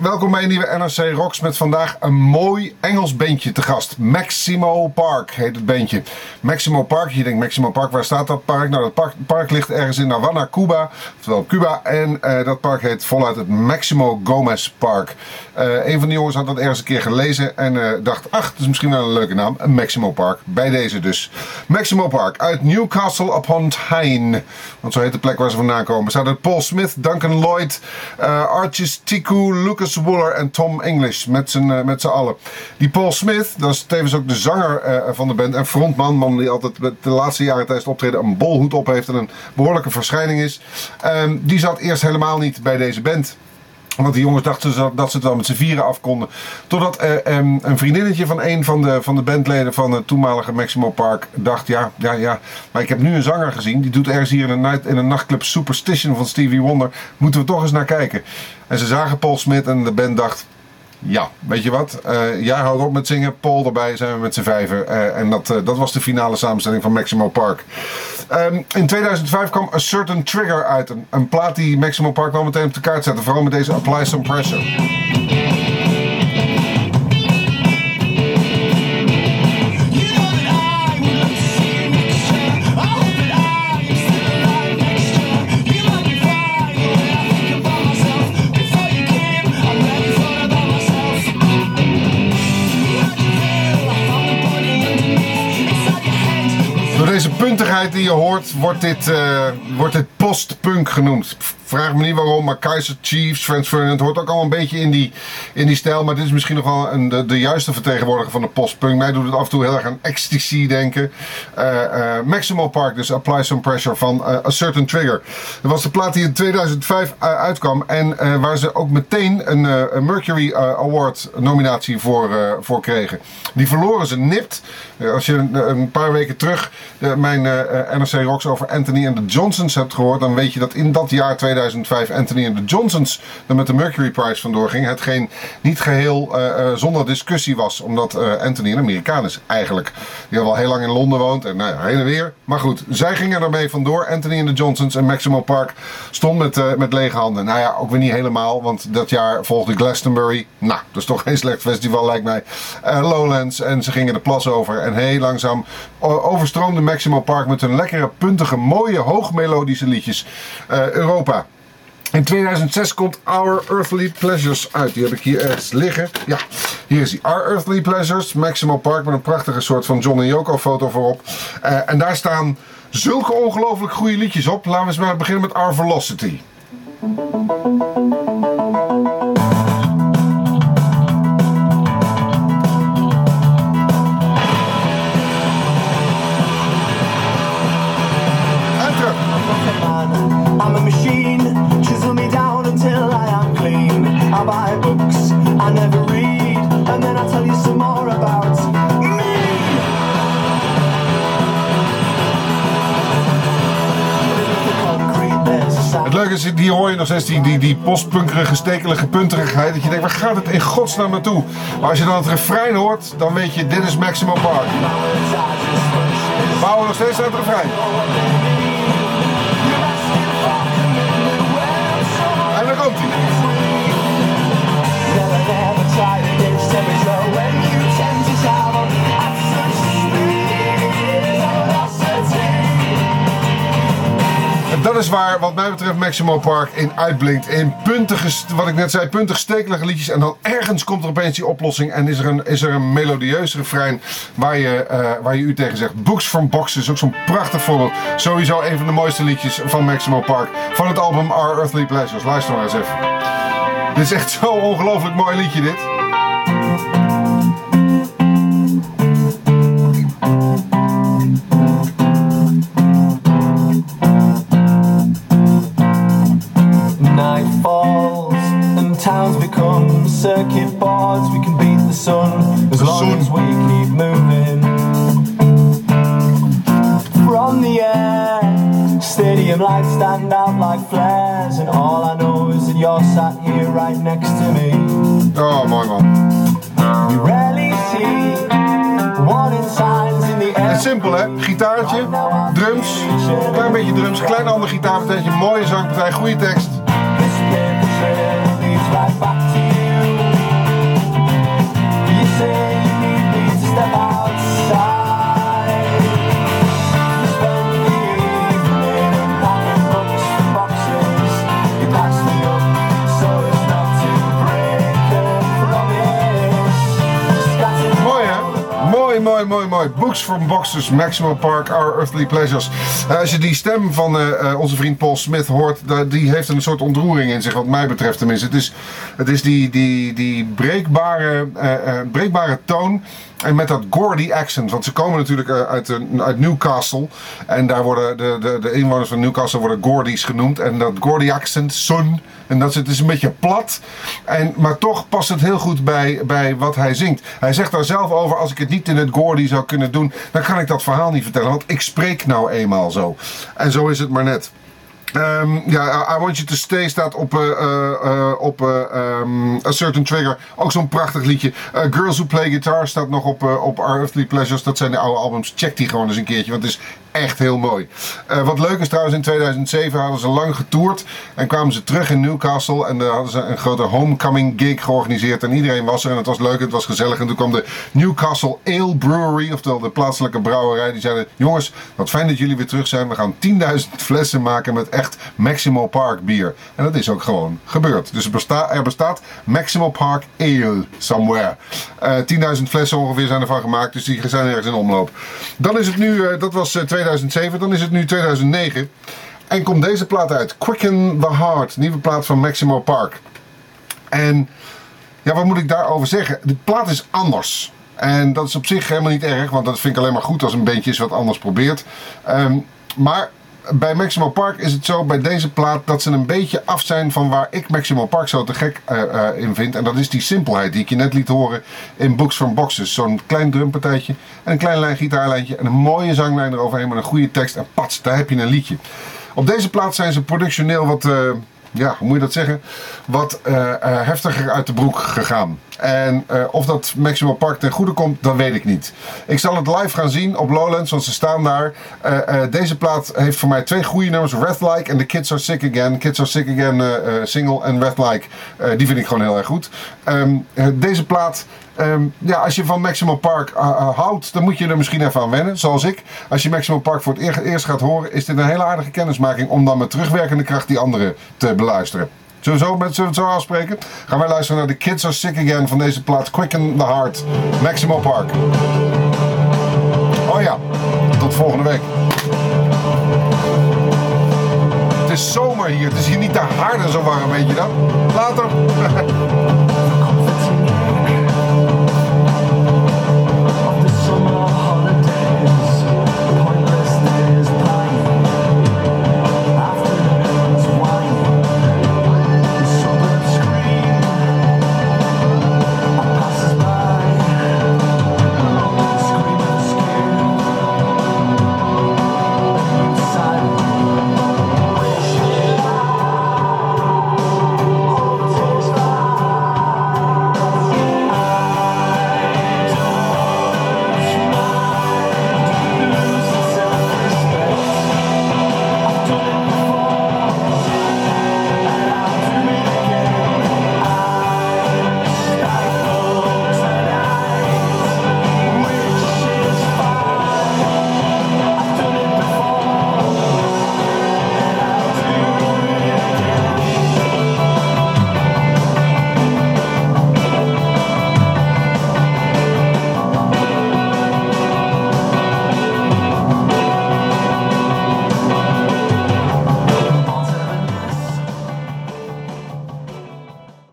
Welkom bij een nieuwe NRC Rocks met vandaag een mooi Engels bandje te gast. Maximo Park heet het bandje. Maximo Park, je denkt Maximo Park, waar staat dat park? Nou, dat park, park ligt ergens in Havana, Cuba, oftewel Cuba. En eh, dat park heet voluit het Maximo Gomez Park. Uh, een van de jongens had dat ergens een keer gelezen en uh, dacht, ach, dat is misschien wel een leuke naam. Maximo Park, bij deze dus. Maximo Park uit Newcastle upon Tyne. Want zo heet de plek waar ze vandaan komen. Staat er Paul Smith, Duncan Lloyd, Archie Tiku, Lucas Wooler en Tom English met z'n uh, met allen. Die Paul Smith, dat is tevens ook de zanger uh, van de band en frontman, man die altijd de laatste jaren tijdens het optreden een bolhoed op heeft en een behoorlijke verschijning is. Um, die zat eerst helemaal niet bij deze band. Want die jongens dachten dat ze het wel met z'n vieren af konden. Totdat uh, um, een vriendinnetje van een van de, van de bandleden van het toenmalige Maximo Park dacht: ja, ja, ja, maar ik heb nu een zanger gezien. Die doet ergens hier in een, night, in een nachtclub Superstition van Stevie Wonder. Moeten we toch eens naar kijken. En ze zagen Paul Smith en de band dacht: ja, weet je wat? Uh, jij houdt op met zingen, Paul erbij, zijn we met z'n vijven. Uh, en dat, uh, dat was de finale samenstelling van Maximo Park. Um, in 2005 kwam A Certain Trigger uit. Een, een plaat die Maximo Park wel meteen op de kaart zette. Vooral met deze Apply Some Pressure. Deze puntigheid die je hoort, wordt dit, uh, wordt dit post-punk genoemd. Vraag me niet waarom, maar Kaiser Chiefs, Franz Ferdinand hoort ook al een beetje in die, in die stijl. Maar dit is misschien nog wel een, de, de juiste vertegenwoordiger van de postpunk. Mij doet het af en toe heel erg aan Ecstasy denken. Uh, uh, Maximal Park, dus Apply Some Pressure van A Certain Trigger. Dat was de plaat die in 2005 uitkwam. En waar ze ook meteen een, een Mercury Award nominatie voor, voor kregen. Die verloren ze nipt. als je een paar weken terug mijn NRC Rocks over Anthony en de Johnsons hebt gehoord. Dan weet je dat in dat jaar 2005 2005 Anthony en de Johnsons er met de Mercury Prize vandoor ging. Hetgeen niet geheel uh, uh, zonder discussie was. Omdat uh, Anthony een Amerikaan is eigenlijk. Die al wel heel lang in Londen woont. En nou ja, heen en weer. Maar goed, zij gingen ermee vandoor. Anthony en de Johnsons en Maximo Park stond met, met lege handen. Nou ja, ook weer niet helemaal. Want dat jaar volgde Glastonbury. Nou, dat is toch geen slecht festival lijkt mij. Lowlands. En ze gingen de plas over. En heel langzaam overstroomde Maximo Park met hun lekkere, puntige, mooie, hoogmelodische liedjes Europa. In 2006 komt Our Earthly Pleasures uit. Die heb ik hier ergens liggen. Ja, hier is die. Our Earthly Pleasures, Maximo Park met een prachtige soort van John en Yoko foto voorop. Uh, en daar staan zulke ongelooflijk goede liedjes op. Laten we eens maar beginnen met Our Velocity. Is, die hoor je nog steeds, die, die, die postpunkerige, stekelige punterigheid. Dat je denkt, waar gaat het in godsnaam naartoe? Maar als je dan het refrein hoort, dan weet je, dit is Maximo Park. Bouwen nog steeds uit het refrein. En dan komt hij. Dat is waar, wat mij betreft, Maximo Park in uitblinkt. In puntige, wat ik net zei, puntig stekelige liedjes. En dan ergens komt er opeens die oplossing. En is er een, is er een melodieus refrein waar je, uh, waar je u tegen zegt. Books from Boxes is ook zo'n prachtig voorbeeld. Sowieso een van de mooiste liedjes van Maximo Park. Van het album Our Earthly Pleasures. Luister maar eens even. Dit is echt zo'n ongelooflijk mooi liedje dit. Towns become circuit boards. We can beat the sun as long as we keep moving. From the air, stadium lights stand out like flares, and all I know is that you're sat here right next to me. Oh, mooi man. We rarely see warning signs in the air. Het is simpel hè, gitaartje, drums, klein beetje drums, klein ander gitaarpartijtje, mooie zangpartij, goede tekst. Books from Boxers, Maximum Park, Our Earthly Pleasures. Eh, als je die stem van eh, eh, onze vriend Paul Smith hoort, die heeft een soort ontroering in zich, wat mij betreft tenminste. Het is, het is die, die, die breekbare, breekbare toon. En met dat Gordy accent, want ze komen natuurlijk uit, uit Newcastle. En daar worden de, de, de inwoners van Newcastle worden Gordies genoemd. En dat Gordy accent, son. En dat is, het is een beetje plat. En, maar toch past het heel goed bij, bij wat hij zingt. Hij zegt daar zelf over, als ik het niet in het Gordy zou kunnen doen, dan kan ik dat verhaal niet vertellen. Want ik spreek nou eenmaal zo. En zo is het maar net. Ehm, ja, I Want You To Stay staat op, eh, eh, eh, op eh, ehm, A Certain Trigger. Ook zo'n prachtig liedje. Girls Who Play Guitar staat nog op, op Our Earthly Pleasures. Dat zijn de oude albums. Check die gewoon eens een keertje, want het is echt heel mooi. Wat leuk is trouwens, in 2007 hadden ze lang getoerd. En kwamen ze terug in Newcastle. En daar hadden ze een grote homecoming gig georganiseerd. En iedereen was er en het was leuk, het was gezellig. En toen kwam de Newcastle Ale Brewery, oftewel de plaatselijke brouwerij. Die zeiden, jongens, wat fijn dat jullie weer terug zijn. We gaan 10.000 flessen maken met echt Maximal Park bier. En dat is ook gewoon gebeurd. Dus er, er bestaat Maximal Park Ale somewhere. Eh 10.000 flessen ongeveer zijn ervan gemaakt. Dus die zijn ergens in omloop. Dan is het nu, eh, dat was eh, 2007. Dan is het nu 2009. En komt deze plaat uit. Quicken the Heart. Nieuwe plaat van Maximal Park. En ja, wat moet ik daarover zeggen? De plaat is anders. En dat is op zich helemaal niet erg, want dat vind ik alleen maar goed als een bandje eens wat anders probeert. Ehm, maar bij Maximal Park is het zo, bij deze plaat, dat ze een beetje af zijn van waar ik Maximal Park zo te gek eh, eh, in vind. En dat is die simpelheid die ik je net liet horen in Books from Boxes. Zo'n klein drumpartijtje en een klein lijn gitaarlijntje en een mooie zanglijn eroverheen met een goede tekst. En pats, daar heb je een liedje. Op deze plaat zijn ze productioneel wat... eh, ja, hoe moet je dat zeggen? Wat heftiger uit de broek gegaan. En eh, of dat Maximal Park ten goede komt, dat weet ik niet. Ik zal het live gaan zien op Lowlands, want ze staan daar. Eh, eh, deze plaat heeft voor mij twee goede nummers: Red Like en The Kids Are Sick Again. Kids Are Sick Again single en Red Like, die vind ik gewoon heel erg goed. Ehm, eh, deze plaat. ehm, ja, als je van Maximal Park houdt, dan moet je er misschien even aan wennen, zoals ik. Als je Maximal Park voor het eer- eerst gaat horen, is dit een hele aardige kennismaking om dan met terugwerkende kracht die andere te beluisteren. Zullen zo, met- het zo afspreken? Gaan wij luisteren naar The Kids Are Sick Again van deze plaat Quicken the Heart, Maximal Park. Oh ja, tot volgende week. Het is zomer hier, het is hier niet te harde zo warm, weet je dat? Later.